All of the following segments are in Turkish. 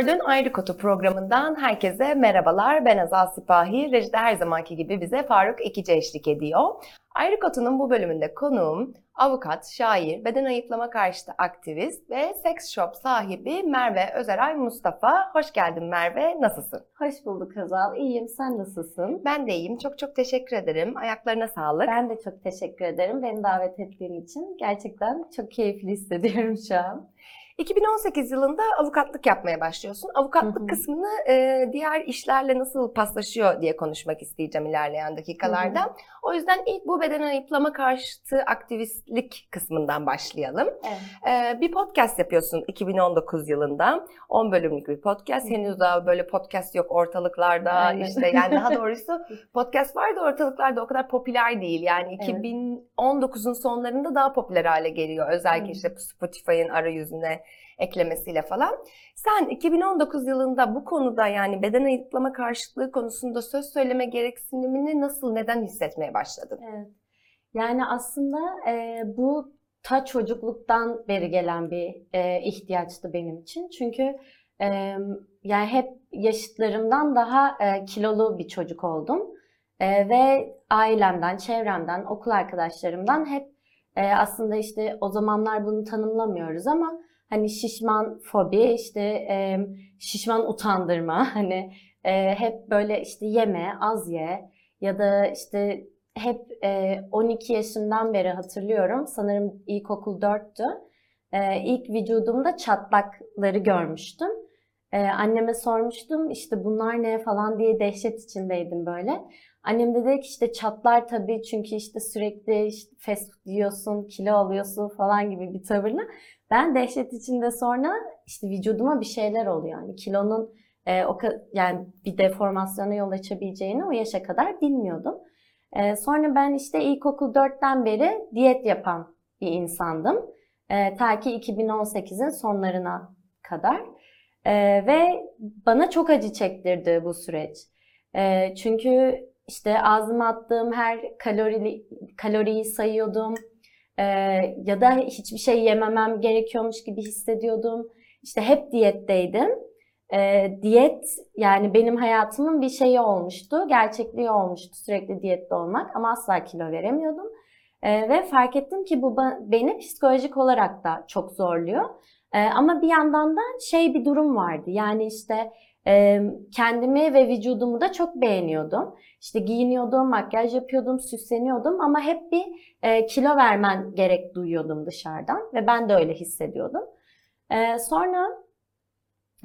T24'ün Ayrı Kotu programından herkese merhabalar. Ben Azal Sipahi. Rejide her zamanki gibi bize Faruk Ekici eşlik ediyor. Ayrı Kotu'nun bu bölümünde konuğum avukat, şair, beden ayıplama karşıtı aktivist ve seks shop sahibi Merve Özeray Mustafa. Hoş geldin Merve, nasılsın? Hoş bulduk Azal. İyiyim. Sen nasılsın? Ben de iyiyim. Çok çok teşekkür ederim. Ayaklarına sağlık. Ben de çok teşekkür ederim. Beni davet ettiğin için. Gerçekten çok keyifli hissediyorum şu an. 2018 yılında avukatlık yapmaya başlıyorsun. Avukatlık Hı hı. kısmını e, diğer işlerle nasıl paslaşıyor diye konuşmak isteyeceğim ilerleyen dakikalarda. O yüzden ilk bu beden ayıplama karşıtı aktivistlik kısmından başlayalım. Evet. E, bir podcast yapıyorsun 2019 yılında. 10 bölümlük bir podcast. Hı hı. Henüz daha böyle podcast yok ortalıklarda. Aynen. işte yani daha doğrusu podcast var da ortalıklarda o kadar popüler değil. Yani Evet. 2019'un sonlarında daha popüler hale geliyor. Özellikle Hı. işte Spotify'ın arayüzüne eklemesiyle falan. Sen 2019 yılında bu konuda yani beden ayıplama karşıtlığı konusunda söz söyleme gereksinimini nasıl, neden hissetmeye başladın? Evet. Yani aslında e, bu ta çocukluktan beri gelen bir e, ihtiyaçtı benim için. Çünkü e, yani hep yaşıtlarımdan daha e, kilolu bir çocuk oldum. E, ve ailemden, çevremden, okul arkadaşlarımdan hep e, aslında işte o zamanlar bunu tanımlamıyoruz ama hani şişman fobi, işte e, şişman utandırma, hani e, hep böyle işte yeme, az ye ya da işte hep e, 12 yaşından beri hatırlıyorum. Sanırım ilkokul 4'tü. E, ilk vücudumda çatlakları görmüştüm. E, anneme sormuştum işte bunlar ne falan diye dehşet içindeydim böyle. Annem de dedi ki işte çatlar tabii çünkü işte sürekli işte fast food yiyorsun, kilo alıyorsun falan gibi bir tavırla. Ben dehşet içinde sonra işte vücuduma bir şeyler oluyor. Yani kilonun e, o yani bir deformasyona yol açabileceğini o yaşa kadar bilmiyordum. E, sonra ben işte ilkokul 4'ten beri diyet yapan bir insandım. E, ta ki 2018'in sonlarına kadar. E, ve bana çok acı çektirdi bu süreç. E, çünkü işte ağzıma attığım her kalori, kaloriyi sayıyordum. E, ya da hiçbir şey yememem gerekiyormuş gibi hissediyordum. İşte hep diyetteydim. E, diyet yani benim hayatımın bir şeyi olmuştu, gerçekliği olmuştu sürekli diyette olmak ama asla kilo veremiyordum. E, ve fark ettim ki bu beni psikolojik olarak da çok zorluyor. E, ama bir yandan da şey bir durum vardı yani işte e, kendimi ve vücudumu da çok beğeniyordum. İşte giyiniyordum, makyaj yapıyordum, süsleniyordum ama hep bir e, kilo vermen gerek duyuyordum dışarıdan ve ben de öyle hissediyordum. E, sonra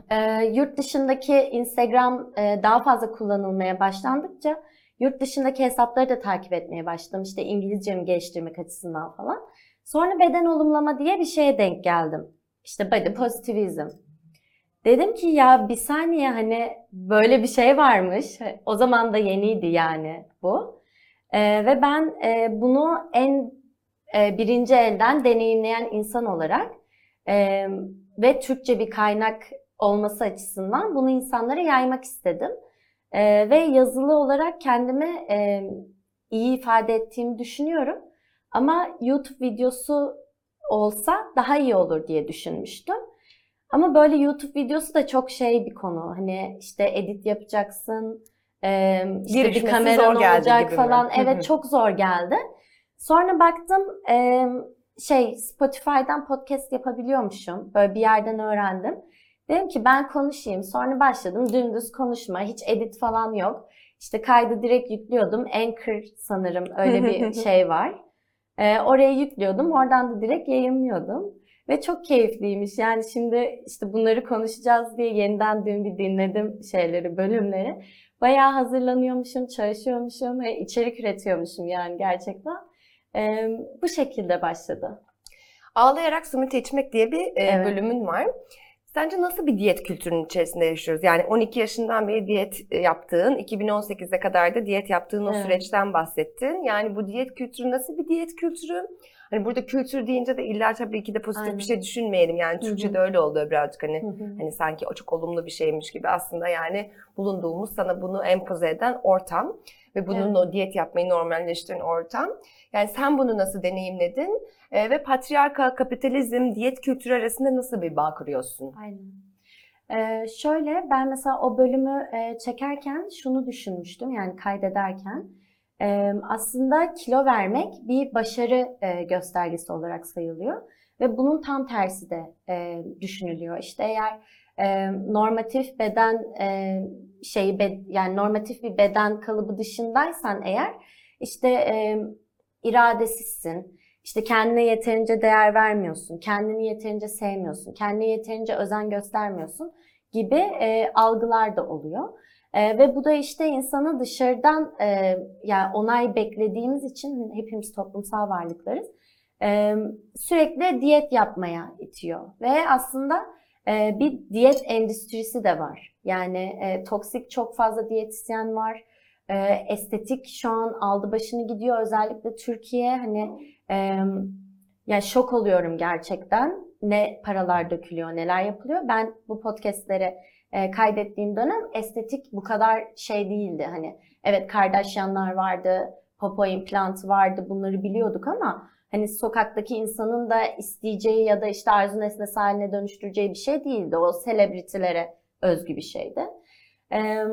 e, yurt dışındaki Instagram e, daha fazla kullanılmaya başlandıkça yurt dışındaki hesapları da takip etmeye başladım. İşte İngilizcemi geliştirmek açısından falan. Sonra beden olumlama diye bir şeye denk geldim. İşte body positivizm. Dedim ki ya bir saniye hani böyle bir şey varmış. O zaman da yeniydi yani bu. E, ve ben e, bunu en e, birinci elden deneyimleyen insan olarak e, ve Türkçe bir kaynak olması açısından bunu insanlara yaymak istedim. Ee, ve yazılı olarak kendimi e, iyi ifade ettiğimi düşünüyorum. Ama YouTube videosu olsa daha iyi olur diye düşünmüştüm. Ama böyle YouTube videosu da çok şey bir konu. Hani işte edit yapacaksın, işte bir Girişmesi geldi olacak mi? falan. Hı. Evet çok zor geldi. Sonra baktım şey Spotify'dan podcast yapabiliyormuşum. Böyle bir yerden öğrendim. Dedim ki ben konuşayım. Sonra başladım dümdüz konuşma. Hiç edit falan yok. İşte kaydı direkt yüklüyordum. Anchor sanırım öyle bir şey var. Ee, oraya yüklüyordum. Oradan da direkt yayınlıyordum. Ve çok keyifliymiş. Yani şimdi işte bunları konuşacağız diye yeniden dün bir dinledim şeyleri, bölümleri. Bayağı hazırlanıyormuşum, çalışıyormuşum ve içerik üretiyormuşum yani gerçekten. Ee, bu şekilde başladı. Ağlayarak simit içmek diye bir e, Evet. bölümün var. Sence nasıl bir diyet kültürünün içerisinde yaşıyoruz? Yani 12 yaşından beri diyet e, yaptığın, 2018'e kadar da diyet yaptığın o Evet. süreçten bahsettin. Yani bu diyet kültürü nasıl bir diyet kültürü? Hani burada kültür deyince de illa tabii ki de pozitif Aynen. bir şey düşünmeyelim. Yani. Türkçe'de öyle oluyor birazcık hani. Hı hı. Hani sanki o çok olumlu bir şeymiş gibi aslında yani bulunduğumuz sana bunu empoze eden ortam ve bunun Evet. o diyet yapmayı normalleştiren ortam. Yani sen bunu nasıl deneyimledin Ee, ve patriarkal kapitalizm diyet kültürü arasında nasıl bir bağ kuruyorsun? Aynen. Ee, şöyle ben mesela o bölümü e, çekerken şunu düşünmüştüm yani kaydederken e, aslında kilo vermek bir başarı göstergesi olarak sayılıyor ve bunun tam tersi de düşünülüyor. İşte eğer normatif beden şeyi yani normatif bir beden kalıbı dışındaysan eğer işte iradesizsin. İşte kendine yeterince değer vermiyorsun, kendini yeterince sevmiyorsun, kendine yeterince özen göstermiyorsun gibi algılar da oluyor. E, ve bu da işte insanı dışarıdan e, yani onay beklediğimiz için hepimiz toplumsal varlıklarız. e, sürekli diyet yapmaya itiyor ve aslında e, bir diyet endüstrisi de var. Yani e, toksik çok fazla diyetisyen var. E, estetik şu an aldı başını gidiyor özellikle Türkiye hani e, ya şok oluyorum gerçekten ne paralar dökülüyor neler yapılıyor. Ben bu podcastleri e, kaydettiğim dönem estetik bu kadar şey değildi hani evet Kardashianlar vardı popo implantı vardı bunları biliyorduk ama hani sokaktaki insanın da isteyeceği ya da işte arzu nesnesi haline dönüştüreceği bir şey değildi. O selebritilere özgü bir şeydi. Ee,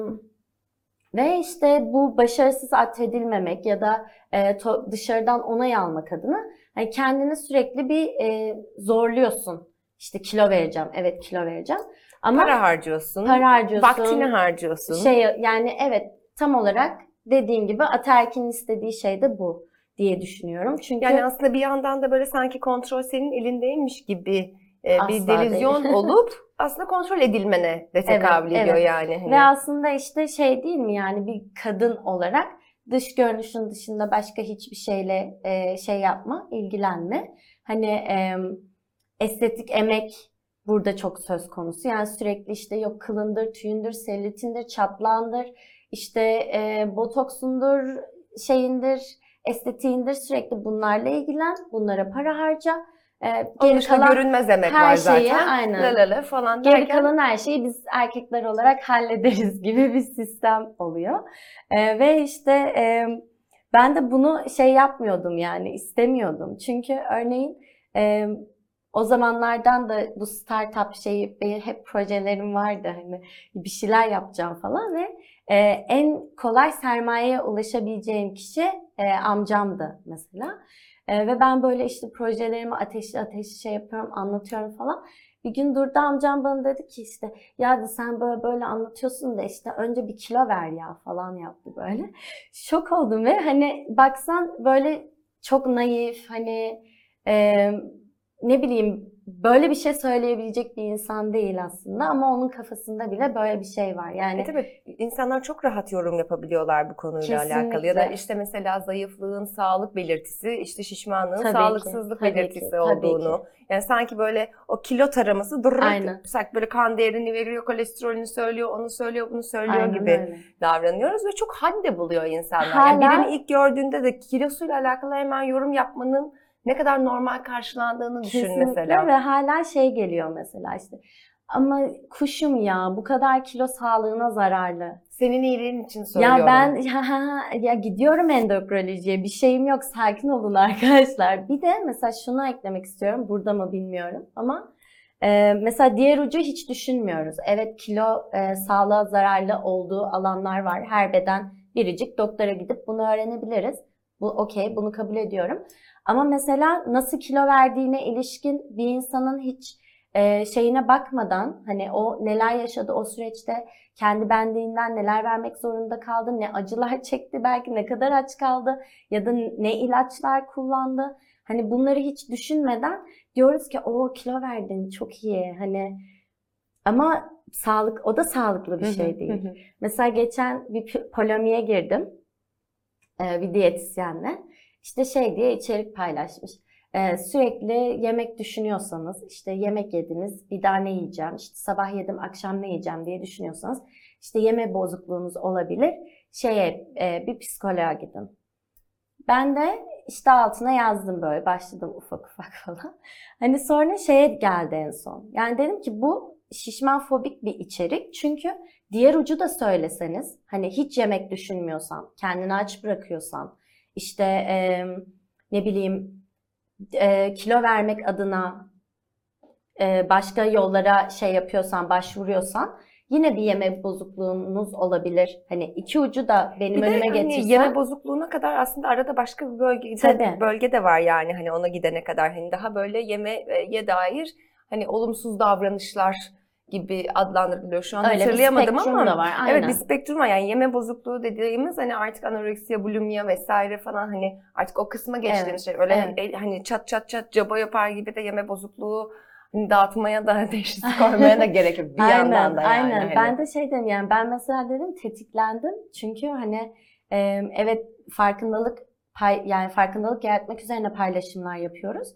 ve işte bu başarısız atfedilmemek ya da e, dışarıdan onay almak adına hani kendini sürekli bir e, zorluyorsun. İşte kilo vereceğim, evet kilo vereceğim. Ama Para harcıyorsun, para harcıyorsun. vaktini harcıyorsun. Şey yani evet tam olarak dediğin gibi ataerkinin istediği şey de bu diye düşünüyorum. Çünkü Yani aslında bir yandan da böyle sanki kontrol senin elindeymiş gibi e, bir delizyon değil. olup aslında kontrol edilmene de tekabül Evet, ediyor evet. yani. Hani. Ve aslında işte şey değil mi yani bir kadın olarak dış görünüşün dışında başka hiçbir şeyle e, şey yapma, ilgilenme. Hani e, estetik emek burada çok söz konusu. Yani sürekli işte yok kılındır, tüyündür, selülitindir, çatlağındır, işte e, botoksundur, şeyindir, estetiğindir sürekli bunlarla ilgilen, bunlara para harca. E, geri kalan görünmez emek her var zaten. şeyi, aynen. La la la falan Geri derken kalan her şeyi biz erkekler olarak hallederiz gibi bir sistem oluyor. Ee, ve işte e, ben de bunu şey yapmıyordum yani istemiyordum. Çünkü örneğin e, o zamanlardan da bu startup şeyi hep projelerim vardı hani bir şeyler yapacağım falan ve e, en kolay sermayeye ulaşabileceğim kişi e, amcamdı mesela. E, ve ben böyle işte projelerimi ateşli ateşli şey yapıyorum, anlatıyorum falan. Bir gün durdu amcam bana dedi ki işte ya sen böyle böyle anlatıyorsun da işte önce bir kilo ver ya falan yaptı böyle. Şok oldum ve hani baksan böyle çok naif hani e, ne bileyim böyle bir şey söyleyebilecek bir insan değil aslında ama onun kafasında bile böyle bir şey var. Yani E tabii insanlar çok rahat yorum yapabiliyorlar bu konuyla alakalı. Ya da Kesinlikle. işte mesela zayıflığın sağlık belirtisi, işte şişmanlığın Tabii ki, sağlıksızlık ki, belirtisi tabii olduğunu. Yani sanki böyle o kilo taraması durur. Aynen. Sanki böyle kan değerini veriyor, kolesterolünü söylüyor, onu söylüyor, bunu söylüyor aynen gibi öyle. davranıyoruz ve çok hadde buluyor insanlar. Hala- Yani birini ilk gördüğünde de kilosuyla alakalı hemen yorum yapmanın ne kadar normal karşılandığını düşün Kesinlikle mesela. ve hala şey geliyor mesela işte. Ama kuşum ya bu kadar kilo sağlığına zararlı. Senin iyiliğin için söylüyorum. Ya ben ya, ya gidiyorum endokrinolojiye bir şeyim yok sakin olun arkadaşlar. Bir de mesela şunu eklemek istiyorum burada mı bilmiyorum ama e, mesela diğer ucu hiç düşünmüyoruz. Evet kilo e, sağlığa zararlı olduğu alanlar var. Her beden biricik doktora gidip bunu öğrenebiliriz. Bu okey bunu kabul ediyorum. Ama mesela nasıl kilo verdiğine ilişkin bir insanın hiç e, şeyine bakmadan hani o neler yaşadı o süreçte kendi benliğinden neler vermek zorunda kaldı, ne acılar çekti belki ne kadar aç kaldı ya da ne ilaçlar kullandı. Hani bunları hiç düşünmeden diyoruz ki o kilo verdin çok iyi hani ama sağlık o da sağlıklı bir şey değil. Mesela geçen bir p- polemiğe girdim e, bir diyetisyenle. İşte şey diye içerik paylaşmış. e, sürekli yemek düşünüyorsanız, işte yemek yediniz, bir daha ne yiyeceğim, işte sabah yedim, akşam ne yiyeceğim diye düşünüyorsanız, işte yeme bozukluğunuz olabilir. Şeye, e, bir psikoloğa gidin. Ben de işte altına yazdım böyle, başladım ufak ufak falan. Hani sonra şeye geldi en son. Yani dedim ki bu şişman fobik bir içerik. Çünkü diğer ucu da söyleseniz, hani hiç yemek düşünmüyorsan, kendini aç bırakıyorsan, işte e, ne bileyim e, kilo vermek adına e, başka yollara şey yapıyorsan, başvuruyorsan yine bir yeme bozukluğunuz olabilir. Hani iki ucu da benim Bir önüme hani getirsen. yeme bozukluğuna kadar aslında arada başka bir bölge, Tabii. bölge de var yani hani ona gidene kadar hani daha böyle yemeğe dair hani olumsuz davranışlar gibi adlandırılıyor. Şu an Öyle bir hatırlayamadım spektrum ama da var. Aynen. evet bir spektrum var yani yeme bozukluğu dediğimiz hani artık anoreksiya, bulimia vesaire falan hani artık o kısma geçtiğimiz şey. Öyle evet. hani çat çat çat caba yapar gibi de yeme bozukluğu hani dağıtmaya da teşhis koymaya da gerek yok bir aynen, yandan da yani. aynen. hani. Ben de şey dedim yani ben mesela dedim tetiklendim. Çünkü hani e, evet farkındalık pay, yani farkındalık yaratmak üzerine paylaşımlar yapıyoruz.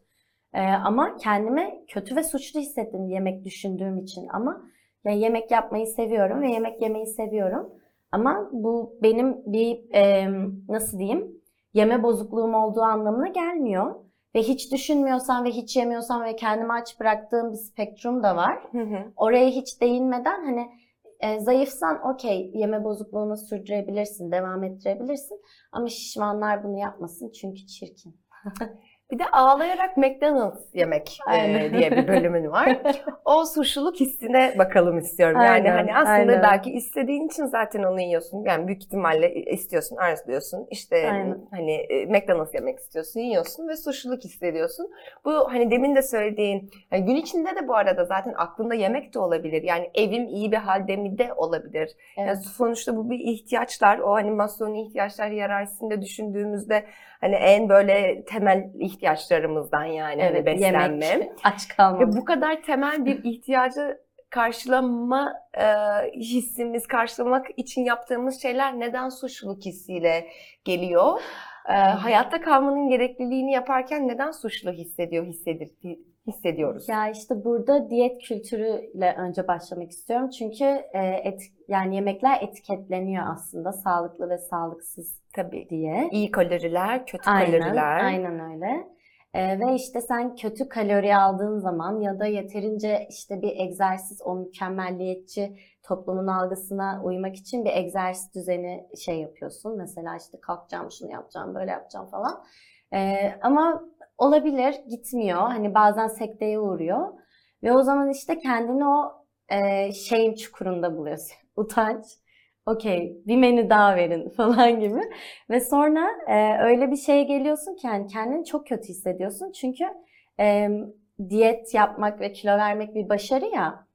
E, ama kendime kötü ve suçlu hissettim yemek düşündüğüm için ama ya yemek yapmayı seviyorum ve yemek yemeyi seviyorum. Ama bu benim bir e, nasıl diyeyim yeme bozukluğum olduğu anlamına gelmiyor. Ve hiç düşünmüyorsan ve hiç yemiyorsan ve kendimi aç bıraktığım bir spektrum da var Hı hı. oraya hiç değinmeden hani e, zayıfsan okey yeme bozukluğunu sürdürebilirsin, devam ettirebilirsin. Ama şişmanlar bunu yapmasın çünkü çirkin. Bir de ağlayarak McDonald's yemek e, diye bir bölümün var. O suçluluk hissine bakalım istiyorum. Yani Aynen, hani aslında aynen. belki istediğin için zaten onu yiyorsun. Yani büyük ihtimalle istiyorsun, arzuluyorsun. İşte Aynen. hani e, McDonald's yemek istiyorsun, yiyorsun ve suçluluk hissediyorsun. Bu hani demin de söylediğin yani gün içinde de bu arada zaten aklında yemek de olabilir. Yani evim iyi bir halde mi de olabilir. Yani Evet. sonuçta bu bir ihtiyaçlar. O hani Maslow'un ihtiyaçlar hiyerarşisinde düşündüğümüzde hani en böyle temel ihtiyaçlarımızdan yani hani beslenme. yemek, aç kalmamak. Ve bu kadar temel bir ihtiyacı karşılama e, hissimiz, karşılamak için yaptığımız şeyler neden suçluluk hissiyle geliyor? E, hayatta kalmanın gerekliliğini yaparken neden suçlu hissediyor, hissedir, hissediyoruz? Ya işte burada diyet kültürüyle önce başlamak istiyorum. Çünkü e, et, yani yemekler etiketleniyor aslında sağlıklı ve sağlıksız Tabii. diye. İyi kaloriler, kötü Aynen, kaloriler. aynen öyle. Ee, ve işte sen kötü kalori aldığın zaman ya da yeterince işte bir egzersiz, o mükemmelliyetçi toplumun algısına uymak için bir egzersiz düzeni şey yapıyorsun. Mesela işte kalkacağım, şunu yapacağım, böyle yapacağım falan. Ee, ama olabilir, gitmiyor. Hani bazen sekteye uğruyor. Ve o zaman işte kendini o e, şeyin çukurunda buluyorsun. Utanç. Okey, bir menü daha verin falan gibi. Ve sonra e, öyle bir şeye geliyorsun ki yani kendini çok kötü hissediyorsun. Çünkü e, diyet yapmak ve kilo vermek bir başarı ya.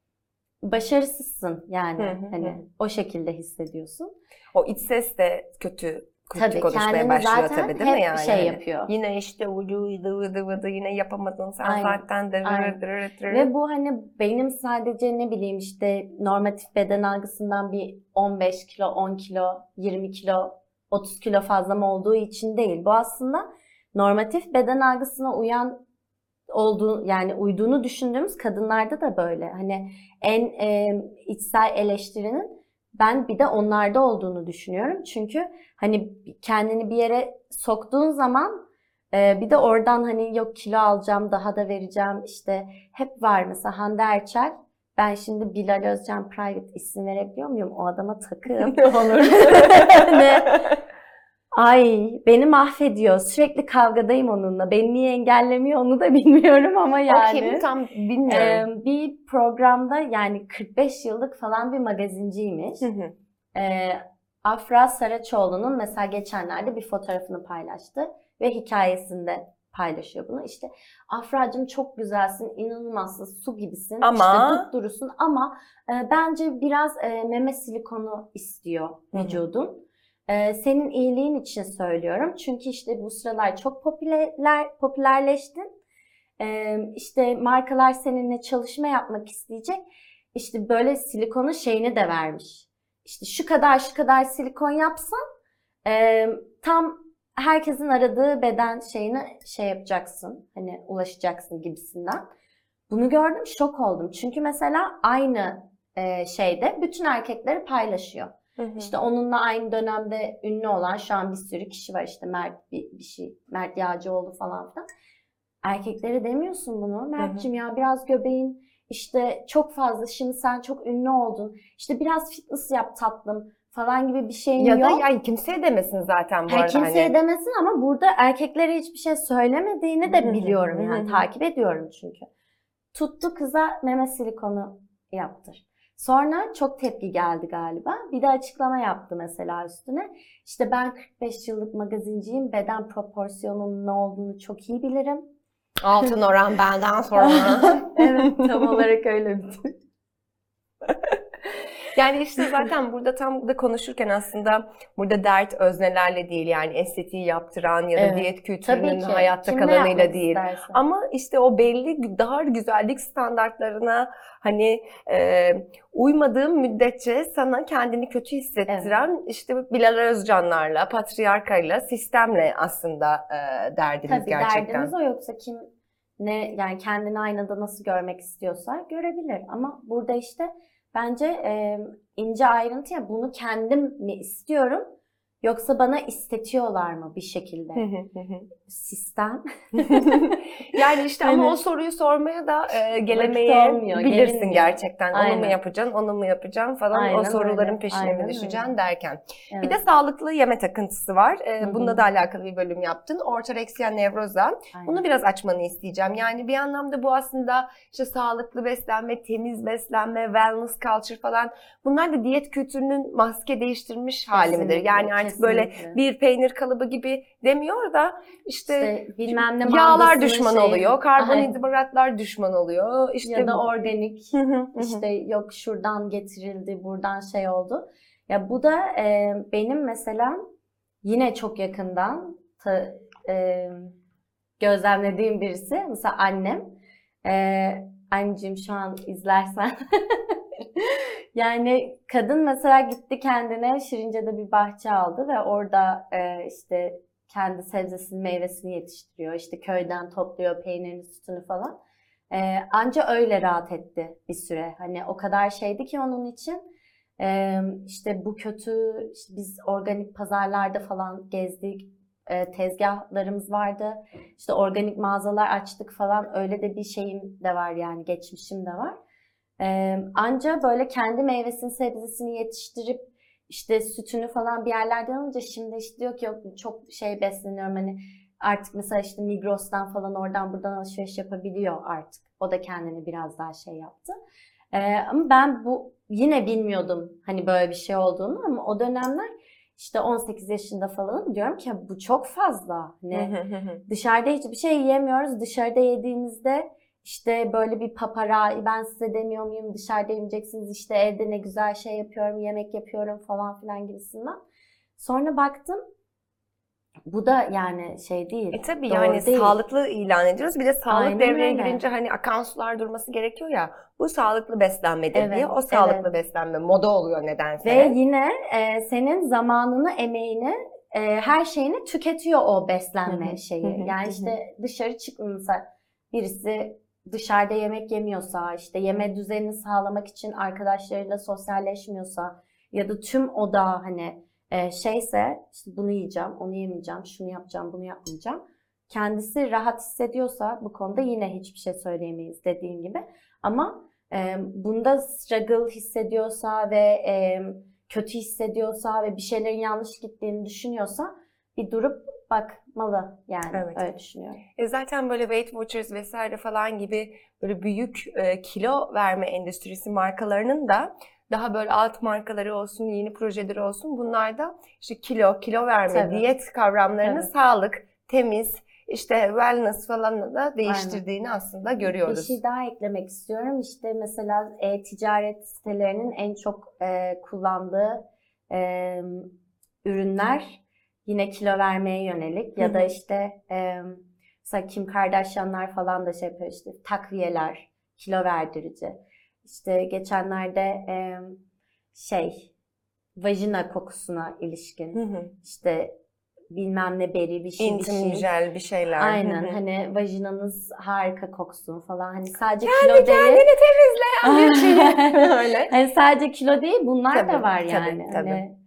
Başarısızsın yani. Hı hı hı. hani o şekilde hissediyorsun. O iç ses de kötü Tabii konuşmaya başlıyor zaten tabii değil mi yani? şey Hani yapıyor. Yine işte vıdı vıdı vıdı yine yapamadın sen Aynen, zaten de. Ve bu hani benim sadece ne bileyim işte normatif beden algısından bir 15 kilo, 10 kilo, 20 kilo, 30 kilo fazlam olduğu için değil. Bu aslında normatif beden algısına uyan olduğu yani uyduğunu düşündüğümüz kadınlarda da böyle. Hani en e, içsel eleştirinin ben bir de onlarda olduğunu düşünüyorum. Çünkü hani kendini bir yere soktuğun zaman e, bir de oradan hani yok kilo alacağım daha da vereceğim işte hep var mesela Hande Erçel ben şimdi Bilal Özcan Private isim verebiliyor muyum? O adama takığım. Olur. Hani, Ay beni mahvediyor. Sürekli kavgadayım onunla. Beni niye engellemiyor onu da bilmiyorum ama yani. O kim tam bilmiyorum. Ee, bir programda yani 45 yıllık falan bir magazinciymiş. Hı hı. Afra Saraçoğlu'nun mesela geçenlerde bir fotoğrafını paylaştı ve hikayesinde paylaşıyor bunu. İşte Afra'cığım çok güzelsin, inanılmazsın, su gibisin, Ama- işte dupdurusun ama e, bence biraz e, meme silikonu istiyor Hı hı. Vücudun. E, senin iyiliğin için söylüyorum. Çünkü işte bu sıralar çok popüler popülerleştin. E, işte markalar seninle çalışma yapmak isteyecek. İşte böyle silikonun şeyini de vermiş. İşte şu kadar şu kadar silikon yapsan e, tam herkesin aradığı beden şeyine şey yapacaksın. Hani ulaşacaksın gibisinden. Bunu gördüm şok oldum. Çünkü mesela aynı e, şeyde bütün erkekleri paylaşıyor. İşte onunla aynı dönemde ünlü olan şu an bir sürü kişi var işte Mert bir, bir şey Mert Yağcıoğlu falan filan. Erkeklere demiyorsun bunu. Mert'cim ya biraz göbeğin işte çok fazla şimdi sen çok ünlü oldun. İşte biraz fitness yap tatlım falan gibi bir şeyin ya yok. da yani kimseye demesin zaten bu Ha, arada. kimseye hani. demesin ama burada erkeklere hiçbir şey söylemediğini Hı de hı, biliyorum hı yani hı. takip ediyorum çünkü. Tuttu kıza meme silikonu yaptır. Sonra çok tepki geldi galiba. Bir de açıklama yaptı mesela üstüne. İşte ben 45 yıllık magazinciyim. Beden proporsiyonunun ne olduğunu çok iyi bilirim. Altın oran benden sonra. evet tam olarak öyle bir. Yani işte zaten burada tam da konuşurken aslında burada dert öznelerle değil yani estetiği yaptıran ya da Evet. diyet Tabii kültürünün ki. hayatta Kim ne kalanıyla değil. isterse. Ama işte o belli dar güzellik standartlarına hani e, uymadığın müddetçe sana kendini kötü hissettiren işte Bilal Özcanlarla, patriarkayla, sistemle aslında e, derdimiz Tabii gerçekten. derdimiz o yoksa kim ne yani kendini aynada nasıl görmek istiyorsa görebilir. Ama burada işte bence e, ince ayrıntı ya bunu kendim mi istiyorum yoksa bana istetiyorlar mı bir şekilde? Sistem. yani işte ama o soruyu sormaya da e, gelemeyebilirsin gelinmiyor. gerçekten. Onu mu Aynen. yapacaksın, onu mu yapacaksın falan o Aynen soruların öyle, peşine aynen mi düşeceksin öyle. derken. Evet. Bir de sağlıklı yeme takıntısı var. E, bununla da alakalı bir bölüm yaptın. Ortoreksiya nevroza. Aynen. Bunu biraz açmanı isteyeceğim. Yani bir anlamda bu aslında işte sağlıklı beslenme, temiz beslenme, wellness culture falan bunlar da diyet kültürünün maske değiştirmiş hali midir? Kesinlikle, Yani artık böyle kesinlikle. bir peynir kalıbı gibi demiyor da işte, İşte bilmem ne yağlar düşman şeyi- oluyor, Aynen. karbonhidratlar düşman oluyor. İşte ya da organik işte yok şuradan getirildi, buradan şey oldu. Ya bu da e, benim mesela yine çok yakından ta- e, gözlemlediğim birisi. Mesela annem. E, anneciğim şu an izlersen. yani kadın mesela gitti kendine Şirince'de bir bahçe aldı ve orada e, işte kendi sebzesini, meyvesini yetiştiriyor. İşte köyden topluyor peynirini, sütünü falan. Ee, anca öyle rahat etti bir süre. Hani o kadar şeydi ki onun için. Ee, işte bu kötü, işte biz organik pazarlarda falan gezdik. Ee, tezgahlarımız vardı. İşte organik mağazalar açtık falan. Öyle de bir şeyim de var yani geçmişim de var. Ee, anca böyle kendi meyvesini, sebzesini yetiştirip işte sütünü falan bir yerlerden alınca şimdi işte diyor ki yok çok şey besleniyorum hani artık mesela işte Migros'tan falan oradan buradan alışveriş yapabiliyor artık. O da kendini biraz daha şey yaptı. Ee, ama ben bu yine bilmiyordum hani böyle bir şey olduğunu ama o dönemler işte 18 yaşında falan diyorum ki bu çok fazla. Hani dışarıda hiçbir şey yiyemiyoruz. Dışarıda yediğimizde işte böyle bir papara ben size demiyor muyum dışarıda yemeyeceksiniz işte evde ne güzel şey yapıyorum yemek yapıyorum falan filan gibisinden. Sonra baktım bu da yani şey değil. E tabii yani değil. sağlıklı ilan ediyoruz. Bir de sağlık Aynen devreye öyle. girince hani akan sular durması gerekiyor ya. Bu sağlıklı beslenmedir Evet, diye. O sağlıklı evet. beslenme moda oluyor nedense. Ve yine e, senin zamanını, emeğini, e, her şeyini tüketiyor o beslenme şeyi. yani işte dışarı çıkmasa birisi dışarıda yemek yemiyorsa, işte yeme düzenini sağlamak için arkadaşlarıyla sosyalleşmiyorsa ya da tüm oda hani e, şeyse işte bunu yiyeceğim, onu yemeyeceğim, şunu yapacağım, bunu yapmayacağım. Kendisi rahat hissediyorsa bu konuda yine hiçbir şey söyleyemeyiz dediğin gibi. Ama e, bunda struggle hissediyorsa ve e, kötü hissediyorsa ve bir şeylerin yanlış gittiğini düşünüyorsa bir durup bakmalı yani Evet. öyle düşünüyorum. E zaten böyle Weight Watchers vesaire falan gibi böyle büyük e, kilo verme endüstrisi markalarının da daha böyle alt markaları olsun, yeni projeleri olsun bunlar da işte kilo, kilo verme, Tabii. diyet kavramlarını Tabii. sağlık, temiz, işte wellness falan da değiştirdiğini aslında görüyoruz. Bir şey daha eklemek istiyorum. İşte mesela e-ticaret sitelerinin en çok e, kullandığı e, ürünler yine kilo vermeye yönelik ya da işte e, mesela Kim Kardashianlar falan da şey yapıyor işte takviyeler, kilo verdirici. İşte geçenlerde e, şey vajina kokusuna ilişkin Hı hı. işte bilmem ne beri bir şey bir İntim şey. jel bir şeyler. Aynen hani vajinanız harika koksun falan. Hani sadece Kendi kilo değil. kendini temizleyen bir şey. Öyle. Hani sadece kilo değil bunlar Tabii, da var tabii, yani. tabii. Hani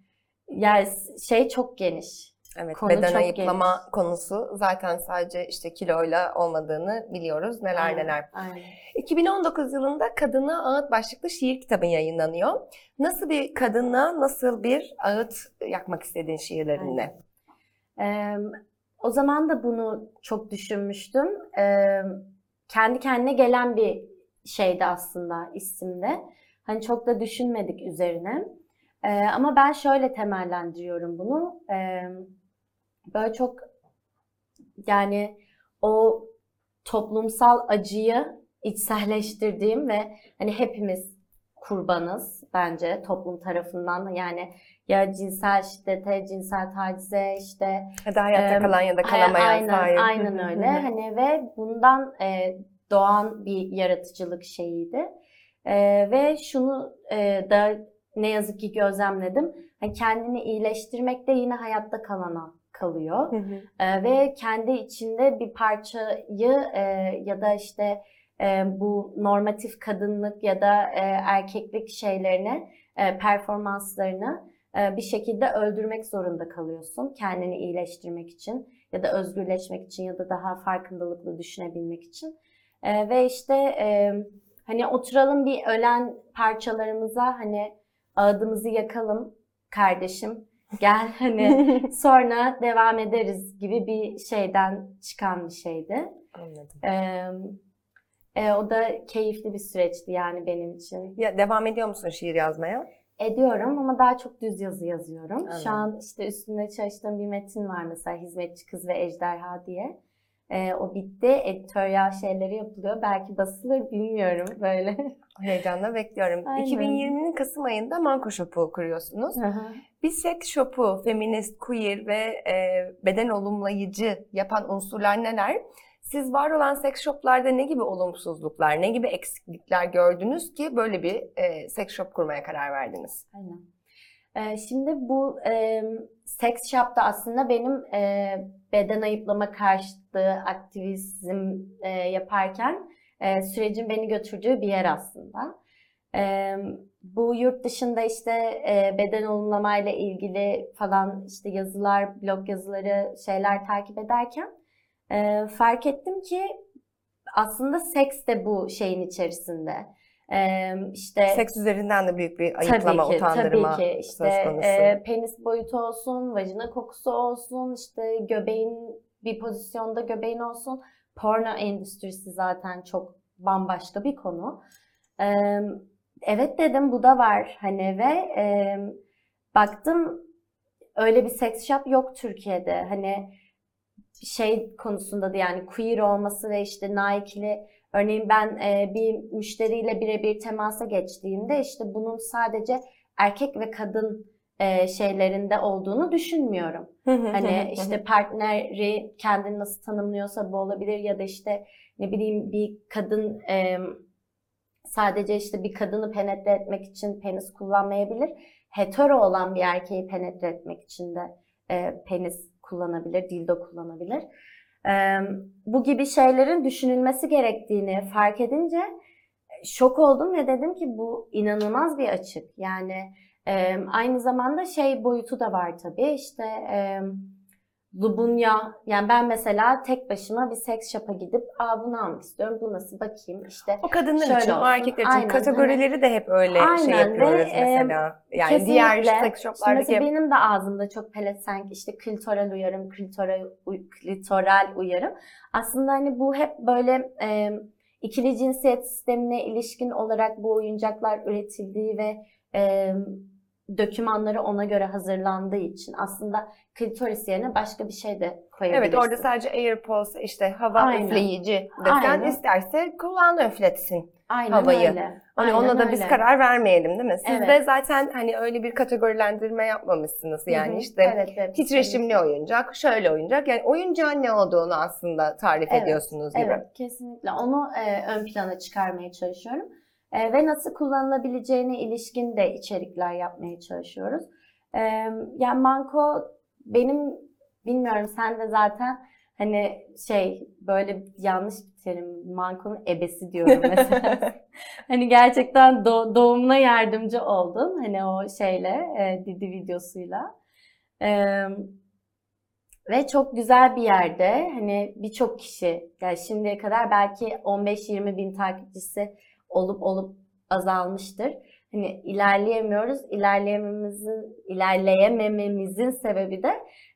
yani şey çok geniş. Evet, Konu beden çok ayıplama geniş. konusu zaten sadece işte kiloyla olmadığını biliyoruz. Neler Aynen, neler. Aynen. 2019 yılında Kadına Ağıt başlıklı şiir kitabın yayınlanıyor. Nasıl bir kadına nasıl bir ağıt yakmak istediğin şiirlerinle? Ee, o zaman da bunu çok düşünmüştüm. Ee, kendi kendine gelen bir şeydi aslında isimde. Hani çok da düşünmedik üzerine. Ee, ama ben şöyle temellendiriyorum bunu. Ee, böyle çok yani o toplumsal acıyı içselleştirdiğim ve hani hepimiz kurbanız bence toplum tarafından yani ya cinsel şiddete, cinsel tacize işte Ya da hayatta Em, kalan ya da kalamayan aynen, sahip. aynen öyle. hani ve bundan e, doğan bir yaratıcılık şeyiydi. E, ve şunu e, da ne yazık ki gözlemledim. Hani kendini iyileştirmek de yine hayatta kalana kalıyor. Hı hı. E, ve kendi içinde bir parçayı e, ya da işte e, bu normatif kadınlık ya da e, erkeklik şeylerini, e, performanslarını e, bir şekilde öldürmek zorunda kalıyorsun kendini iyileştirmek için ya da özgürleşmek için ya da daha farkındalıklı düşünebilmek için. E, ve işte e, hani oturalım bir ölen parçalarımıza hani ağıdımızı yakalım kardeşim gel hani sonra devam ederiz gibi bir şeyden çıkan bir şeydi. Anladım. Ee, e, o da keyifli bir süreçti yani benim için. Ya devam ediyor musun şiir yazmaya? Ediyorum ama daha çok düz yazı yazıyorum. Anladım. Şu an işte üstünde çalıştığım bir metin var mesela Hizmetçi Kız ve Ejderha diye. Ee, o bitti. Editoryal şeyleri yapılıyor. Belki basılır bilmiyorum böyle. Heyecanla bekliyorum. Aynen. 2020'nin Kasım ayında Manko Shop'u kuruyorsunuz. Bir seks shop'u feminist, queer ve e, beden olumlayıcı yapan unsurlar neler? Siz var olan seks shop'larda ne gibi olumsuzluklar, ne gibi eksiklikler gördünüz ki böyle bir e, seks shop kurmaya karar verdiniz? Aynen. Ee, şimdi bu e, sex shop'ta aslında benim e, beden ayıplama karşıtı aktivizm e, yaparken e, sürecin beni götürdüğü bir yer aslında. E, bu yurt dışında işte e, beden olumlamayla ilgili falan işte yazılar, blog yazıları, şeyler takip ederken e, fark ettim ki aslında seks de bu şeyin içerisinde. E, işte Seks üzerinden de büyük bir ayıplama, tabii ki, utandırma tabii ki. söz İşte konusu. e, penis boyutu olsun, vajina kokusu olsun, işte göbeğin bir pozisyonda göbeğin olsun. Porno endüstrisi zaten çok bambaşka bir konu. E, evet dedim bu da var hani ve e, baktım öyle bir sex shop yok Türkiye'de. Hani şey konusunda da yani queer olması ve işte Nike'li Örneğin ben e, bir müşteriyle birebir temasa geçtiğimde işte bunun sadece erkek ve kadın e, şeylerinde olduğunu düşünmüyorum. Hani işte partneri kendini nasıl tanımlıyorsa bu olabilir ya da işte ne bileyim bir kadın e, sadece işte bir kadını penetre etmek için penis kullanmayabilir. Hetero olan bir erkeği penetre etmek için de e, penis kullanabilir, dildo kullanabilir. Bu gibi şeylerin düşünülmesi gerektiğini fark edince e, şok oldum ve dedim ki bu inanılmaz bir açık. Yani aynı zamanda şey boyutu da var tabii işte Lubunya yani ben mesela tek başıma bir seks shop'a gidip aa bunu almak istiyorum bu nasıl bakayım işte O kadınlar Şöyle için, o olsun. erkekler için Aynen, kategorileri de hep öyle şey Aynen yapıyoruz ve, mesela. Yani diğer Kesinlikle. seks İşte shoplardaki mesela benim de ağzımda çok pelesenk işte klitoral uyarım, klitoral, klitoral uyarım. Aslında hani bu hep böyle e, ikili cinsiyet sistemine ilişkin olarak bu oyuncaklar üretildiği ve e, dokümanları ona göre hazırlandığı için aslında klitoris yerine başka bir şey de koyabilirsin. Evet orada sadece AirPods işte hava Aynen. üfleyici desen Aynen. isterse kulağını üfletsin. Aynen havayı. öyle. Hani Aynen ona da biz öyle. karar vermeyelim değil mi? Siz Evet. de zaten hani öyle bir kategorilendirme yapmamışsınız. Yani Hı hı. işte evet, evet. titreşimli oyuncak, şöyle oyuncak. Yani oyuncağın ne olduğunu aslında tarif Evet, ediyorsunuz gibi. Evet, kesinlikle. Onu e, ön plana çıkarmaya çalışıyorum. E, ve nasıl kullanılabileceğine ilişkin de içerikler yapmaya çalışıyoruz. E, yani Manko benim bilmiyorum sen de zaten hani şey böyle yanlış bir terim mankonun ebesi diyorum mesela. hani gerçekten do- doğumuna yardımcı oldun hani o şeyle e, Didi videosuyla. Ve çok güzel bir yerde hani birçok kişi yani şimdiye kadar belki 15-20 bin takipçisi olup olup azalmıştır. Hani ilerleyemiyoruz. İlerleyememizin ilerleyemememizin sebebi de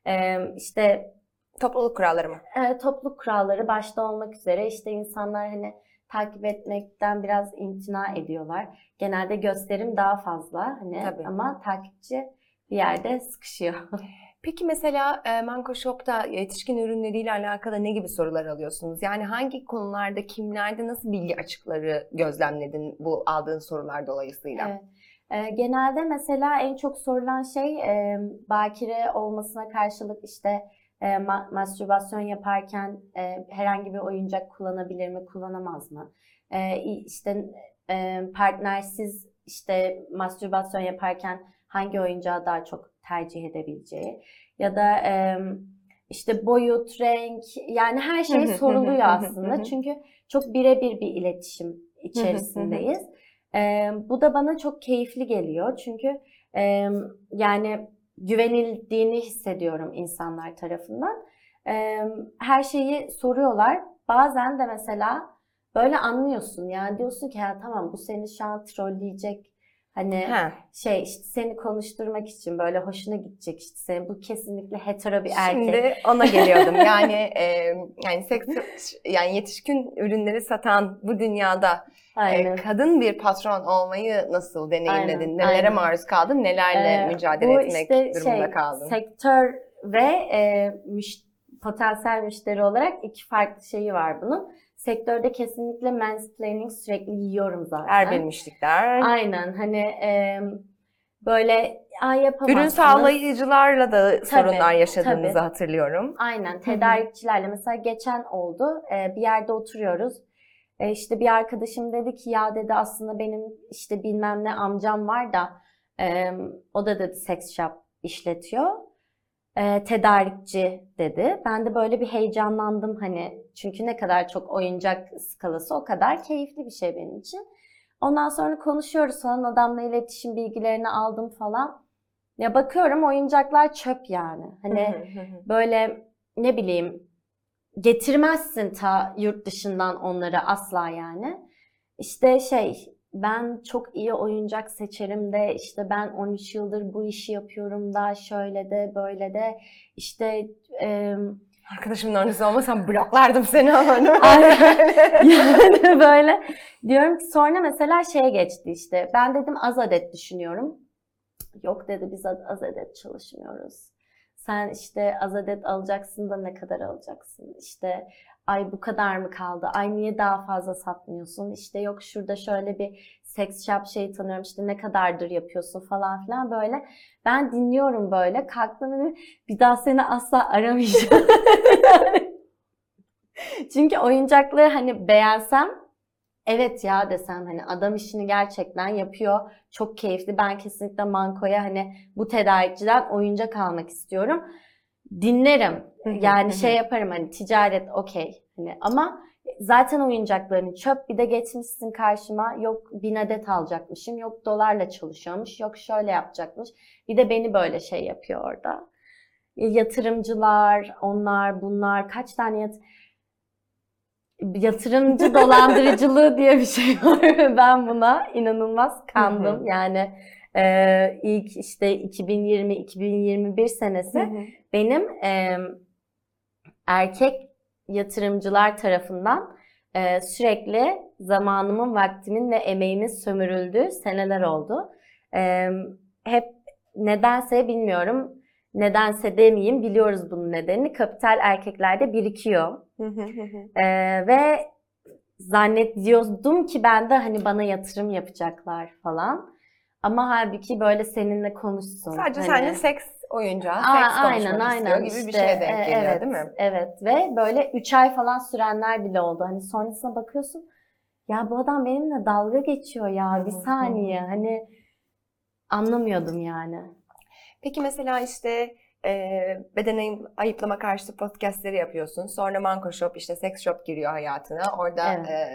e, işte Topluluk kuralları mı? e, topluluk kuralları başta olmak üzere işte insanlar hani takip etmekten biraz imtina ediyorlar. Genelde gösterim daha fazla hani Tabii. ama takipçi bir yerde sıkışıyor. Peki mesela e, Manko Shop'ta yetişkin ürünleriyle alakalı ne gibi sorular alıyorsunuz? Yani hangi konularda, kimlerde nasıl bilgi açıkları gözlemledin bu aldığın sorular dolayısıyla? Evet. Ee, genelde mesela en çok sorulan şey e, bakire olmasına karşılık işte e, ma- mastürbasyon yaparken e, herhangi bir oyuncak kullanabilir mi, kullanamaz mı? E, işte e, partnersiz işte mastürbasyon yaparken hangi oyuncağı daha çok tercih edebileceği ya da e, işte boyut, renk yani her şey soruluyor aslında çünkü çok birebir bir iletişim içerisindeyiz. Ee, bu da bana çok keyifli geliyor çünkü e, yani güvenildiğini hissediyorum insanlar tarafından. Ee, her şeyi soruyorlar. Bazen de mesela böyle anlıyorsun yani diyorsun ki ya tamam bu seni şu an trolleyecek. Hani Ha. şey işte seni konuşturmak için böyle hoşuna gidecek işte senin bu kesinlikle hetero bir erkek. Şimdi ona geliyordum. Yani e, yani seks yani yetişkin ürünleri satan bu dünyada e, kadın bir patron olmayı nasıl deneyimledin? Aynen, Nelere aynen. maruz kaldın? Nelerle Ee, mücadele etmek işte durumunda şey, kaldın? Sektör ve e, müş- potansiyel müşteri olarak iki farklı şeyi var bunun. Sektörde kesinlikle mansplaining sürekli yiyorum zaten. Er bilmişlikler. Aynen hani e, böyle ay yapamazsınız. Ürün sağlayıcılarla da sorunlar yaşadığınızı tabii. hatırlıyorum. Aynen tedarikçilerle mesela geçen oldu e, bir yerde oturuyoruz. E, işte bir arkadaşım dedi ki ya dedi aslında benim işte bilmem ne amcam var da e, o da dedi sex shop işletiyor. E, tedarikçi dedi. Ben de böyle bir heyecanlandım hani çünkü ne kadar çok oyuncak skalası o kadar keyifli bir şey benim için. Ondan sonra konuşuyoruz falan adamla iletişim bilgilerini aldım falan. Ya bakıyorum oyuncaklar çöp yani. Hani böyle ne bileyim getirmezsin ta yurt dışından onları asla yani. İşte şey ben çok iyi oyuncak seçerim de işte ben 13 yıldır bu işi yapıyorum da şöyle de böyle de işte em, Arkadaşımın öncesi olmasam bloklardım seni ama yani böyle diyorum ki sonra mesela şeye geçti işte ben dedim az adet düşünüyorum. Yok dedi biz az az adet çalışmıyoruz. Sen işte az adet alacaksın da ne kadar alacaksın? İşte ay bu kadar mı kaldı? Ay niye daha fazla satmıyorsun? İşte yok şurada şöyle bir sex shop şeyi tanıyorum işte ne kadardır yapıyorsun falan filan böyle. Ben dinliyorum böyle kalktım dedim bir daha seni asla aramayacağım. Çünkü oyuncakları hani beğensem evet ya desem hani adam işini gerçekten yapıyor. Çok keyifli. Ben kesinlikle Manko'ya hani bu tedarikçiden oyuncak almak istiyorum. Dinlerim. Yani şey yaparım hani ticaret okey. Hani ama zaten oyuncakların çöp bir de geçmişsin karşıma yok bin adet alacakmışım yok dolarla çalışıyormuş yok şöyle yapacakmış. Bir de beni böyle şey yapıyor orada. Yatırımcılar onlar bunlar kaç tane yat yatırımcı dolandırıcılığı diye bir şey var ben buna inanılmaz kandım. Yani e, ilk işte 2020-2021 senesi benim e, erkek yatırımcılar tarafından e, sürekli zamanımın, vaktimin ve emeğimin sömürüldüğü seneler oldu. E, hep nedense bilmiyorum, nedense demeyeyim, biliyoruz bunun nedenini. Kapital erkeklerde birikiyor. E, ve zannediyordum ki ben de hani bana yatırım yapacaklar falan. Ama halbuki böyle seninle konuşsun. Sadece hani. seninle seks oyuncağı, Aa, seks konuşmak aynen istiyor aynen gibi bir işte, şeye denk e, geliyor evet, değil mi? Evet ve böyle 3 ay falan sürenler bile oldu. Hani sonrasına bakıyorsun ya bu adam benimle dalga geçiyor ya bir saniye hani anlamıyordum yani. Peki mesela işte e, beden ayıplama karşıtı podcastleri yapıyorsun. Sonra Manko Shop işte sex shop giriyor hayatına. Orada Evet. e,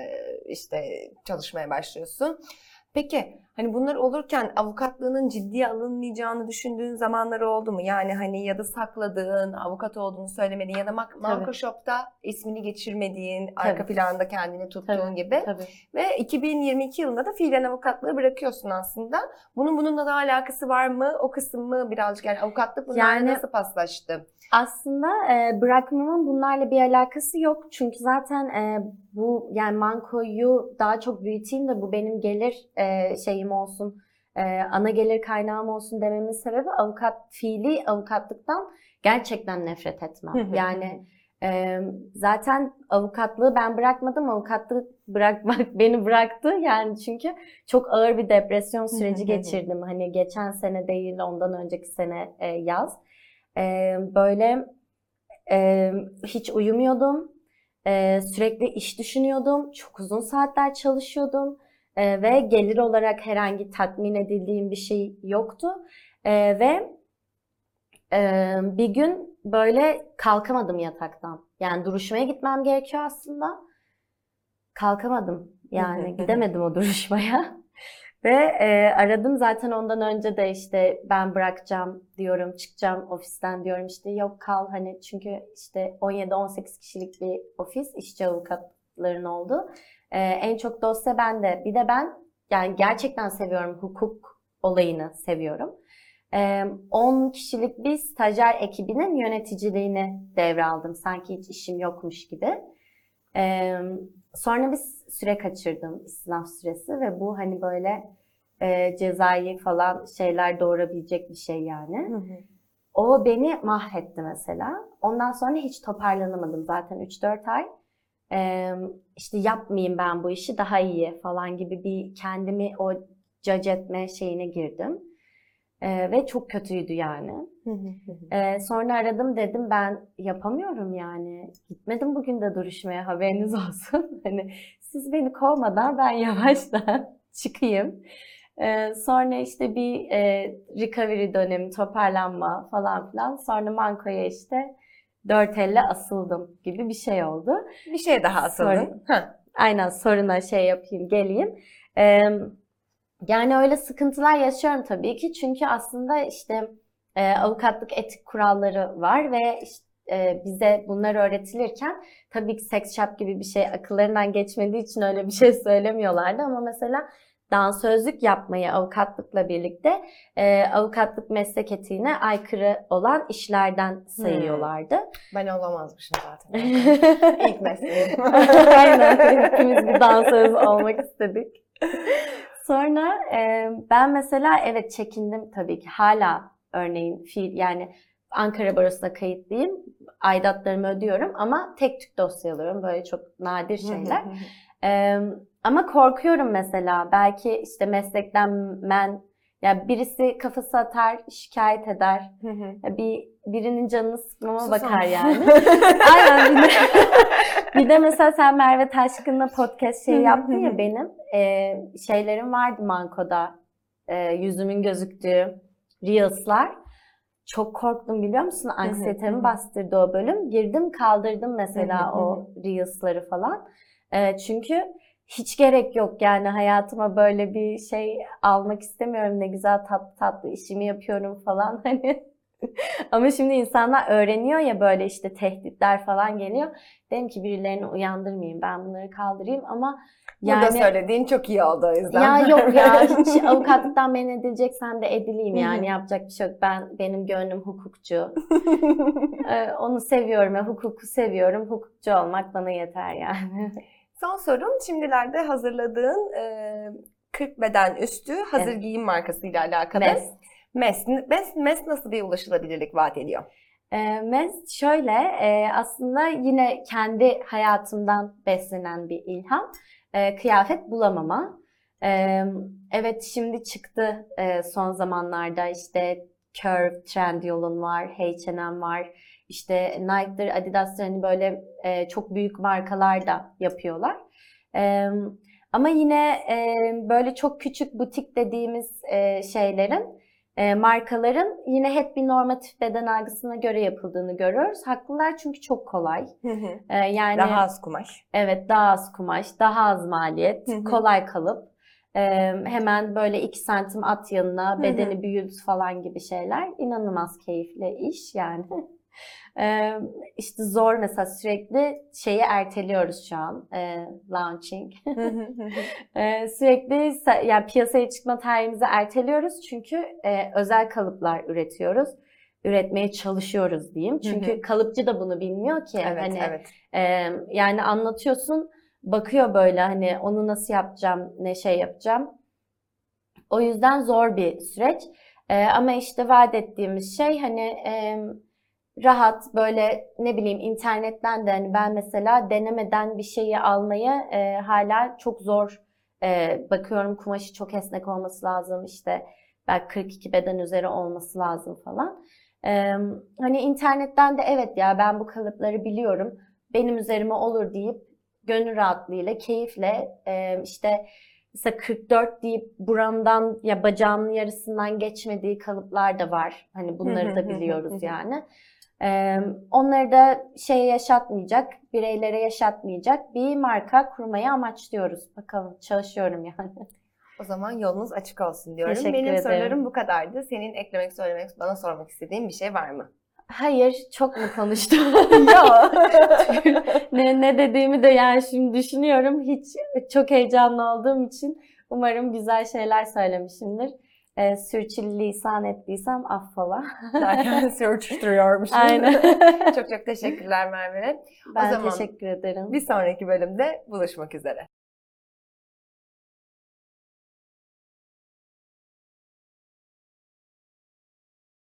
işte çalışmaya başlıyorsun. Peki hani bunlar olurken avukatlığının ciddiye alınmayacağını düşündüğün zamanları oldu mu? Yani hani ya da sakladığın, avukat olduğunu söylemediğin ya da Mak- Manko Shop'ta ismini geçirmediğin, arka Tabii. planda kendini tuttuğun Tabii. gibi. Tabii. Ve 2022 yılında da fiilen avukatlığı bırakıyorsun aslında. Bunun bununla da alakası var mı? O kısım mı birazcık yani avukatlık bunlarla Yani- nasıl paslaştı? Aslında e, bırakmamın bunlarla bir alakası yok. Çünkü zaten e, bu yani mankoyu daha çok büyüteyim de bu benim gelir e, şeyim olsun, e, ana gelir kaynağım olsun dememin sebebi avukat fiili avukatlıktan gerçekten nefret etmem. Yani e, zaten avukatlığı ben bırakmadım, avukatlığı bırakmak beni bıraktı. Yani çünkü çok ağır bir depresyon süreci geçirdim. Hani geçen sene değil, ondan önceki sene e, yaz. Ee, böyle e, hiç uyumuyordum. Ee, sürekli iş düşünüyordum. Çok uzun saatler çalışıyordum. Ee, ve gelir olarak herhangi tatmin edildiğim bir şey yoktu. Ee, ve e, bir gün böyle kalkamadım yataktan. Yani duruşmaya gitmem gerekiyor aslında. Kalkamadım. Yani gidemedim o duruşmaya. Ve e, aradım zaten ondan önce de işte ben bırakacağım diyorum, çıkacağım ofisten diyorum işte yok kal hani çünkü işte 17-18 kişilik bir ofis işçi avukatların oldu. E, en çok dosya bende. Bir de ben yani gerçekten seviyorum hukuk olayını seviyorum. E, 10 kişilik bir stajyer ekibinin yöneticiliğini devraldım. Sanki hiç işim yokmuş gibi. E, sonra bir süre kaçırdım sınav süresi ve bu hani böyle e, cezai falan şeyler doğurabilecek bir şey yani. O beni mahvetti mesela. Ondan sonra hiç toparlanamadım zaten 3-4 ay. Ee, işte yapmayayım ben bu işi daha iyi falan gibi bir kendimi o judge etme şeyine girdim. Ee, ve çok kötüydü yani. Ee, sonra aradım dedim ben yapamıyorum yani. Gitmedim bugün de duruşmaya haberiniz olsun. Hani siz beni kovmadan ben yavaştan çıkayım. Ee, sonra işte bir e, recovery dönemi, toparlanma falan filan. Sonra Manko'ya işte dört elle asıldım gibi bir şey oldu. Bir şey daha asıldın. Ha. Aynen soruna şey yapayım, geleyim. Ee, yani öyle sıkıntılar yaşıyorum tabii ki. Çünkü aslında işte e, avukatlık etik kuralları var ve işte, e, bize bunlar öğretilirken tabii ki sex shop gibi bir şey akıllarından geçmediği için öyle bir şey söylemiyorlardı ama mesela dansözlük yapmayı avukatlıkla birlikte e, avukatlık meslek etiğine aykırı olan işlerden sayıyorlardı. Ben olamazmışım zaten. İlk mesleğim. Aynen. Hepimiz bir dansöz olmak istedik. Sonra e, ben mesela evet çekindim tabii ki. Hala örneğin fiil yani Ankara Barosu'na kayıtlıyım. Aidatlarımı ödüyorum ama tek tük dosya alıyorum. Böyle çok nadir şeyler. Ee, ama korkuyorum mesela. Belki işte meslekten men ya birisi kafası atar, şikayet eder. Bir birinin canını sıkmama Sus bakar yani. Aynen bir de, bir de mesela sen Merve Taşkın'la podcast şey yaptın ya benim e, şeylerim vardı Manko'da e, yüzümün gözüktüğü Reels'lar. Çok korktum biliyor musun? Anksiyetemi bastırdı o bölüm. Girdim kaldırdım mesela o Reels'ları falan. E, çünkü hiç gerek yok yani hayatıma böyle bir şey almak istemiyorum. Ne güzel tatlı tatlı işimi yapıyorum falan hani. Ama şimdi insanlar öğreniyor ya böyle işte tehditler falan geliyor. Dedim ki birilerini uyandırmayayım ben bunları kaldırayım ama Burada yani söylediğin çok iyi oldu o yüzden. ya yok ya hiç avukatlıktan men edileceksen de edileyim yani yapacak bir şey yok. Ben benim gönlüm hukukçu. Ee, onu seviyorum ya hukuku seviyorum. Hukukçu olmak bana yeter yani. Son sorum şimdilerde hazırladığın e, 40 beden üstü hazır Evet. giyim markasıyla alakalı. Mes. Mes. Mes, Mes nasıl bir ulaşılabilirlik vaat ediyor? E, Mes şöyle e, aslında yine kendi hayatımdan beslenen bir ilham. E, kıyafet bulamama. E, evet şimdi çıktı son zamanlarda işte Curve, Trendyol'un var, H&M var. İşte Nike'dır, Adidas'tır hani böyle çok büyük markalar da yapıyorlar. Ama yine böyle çok küçük butik dediğimiz şeylerin e, markaların yine hep bir normatif beden algısına göre yapıldığını görüyoruz. Haklılar çünkü çok kolay. E, yani Daha az kumaş. Evet, daha az kumaş, daha az maliyet, kolay kalıp, e, hemen böyle 2 santim at yanına, bedeni büyüt falan gibi şeyler. İnanılmaz keyifli iş yani. E, işte zor mesela sürekli şeyi erteliyoruz şu an, e, launching. Sürekli yani piyasaya çıkma tarihimizi erteliyoruz çünkü e, özel kalıplar üretiyoruz. Üretmeye çalışıyoruz diyeyim. Çünkü hı. kalıpçı da bunu bilmiyor ki. evet, hani evet. ee, yani anlatıyorsun, bakıyor böyle hani onu nasıl yapacağım, ne şey yapacağım. O yüzden zor bir süreç. Ee, ama işte vaat ettiğimiz şey hani e, rahat böyle ne bileyim internetten de hani ben mesela denemeden bir şeyi almayı e, hala çok zor e, bakıyorum kumaşı çok esnek olması lazım işte belki 42 beden üzeri olması lazım falan. Ee, hani internetten de evet ya ben bu kalıpları biliyorum benim üzerime olur deyip gönül rahatlığıyla, keyifle e, işte mesela 44 deyip buramdan ya bacağımın yarısından geçmediği kalıplar da var. Hani bunları da biliyoruz yani. Onları da şeye yaşatmayacak, bireylere yaşatmayacak bir marka kurmayı amaçlıyoruz. Bakalım çalışıyorum yani. O zaman yolunuz açık olsun diyorum. Teşekkür Benim ederim. sorularım bu kadardı. Senin eklemek, söylemek, bana sormak istediğin bir şey var mı? Hayır, çok mu konuştum? Ya. ne, ne dediğimi de yani şimdi düşünüyorum. Hiç çok heyecanlı olduğum için umarım güzel şeyler söylemişimdir. Ee, sürçülisan ettiysem affola. Zaten sürçtürüyormuşum. Aynen. çok çok teşekkürler Merve. ben zaman teşekkür ederim. Bir sonraki bölümde buluşmak üzere.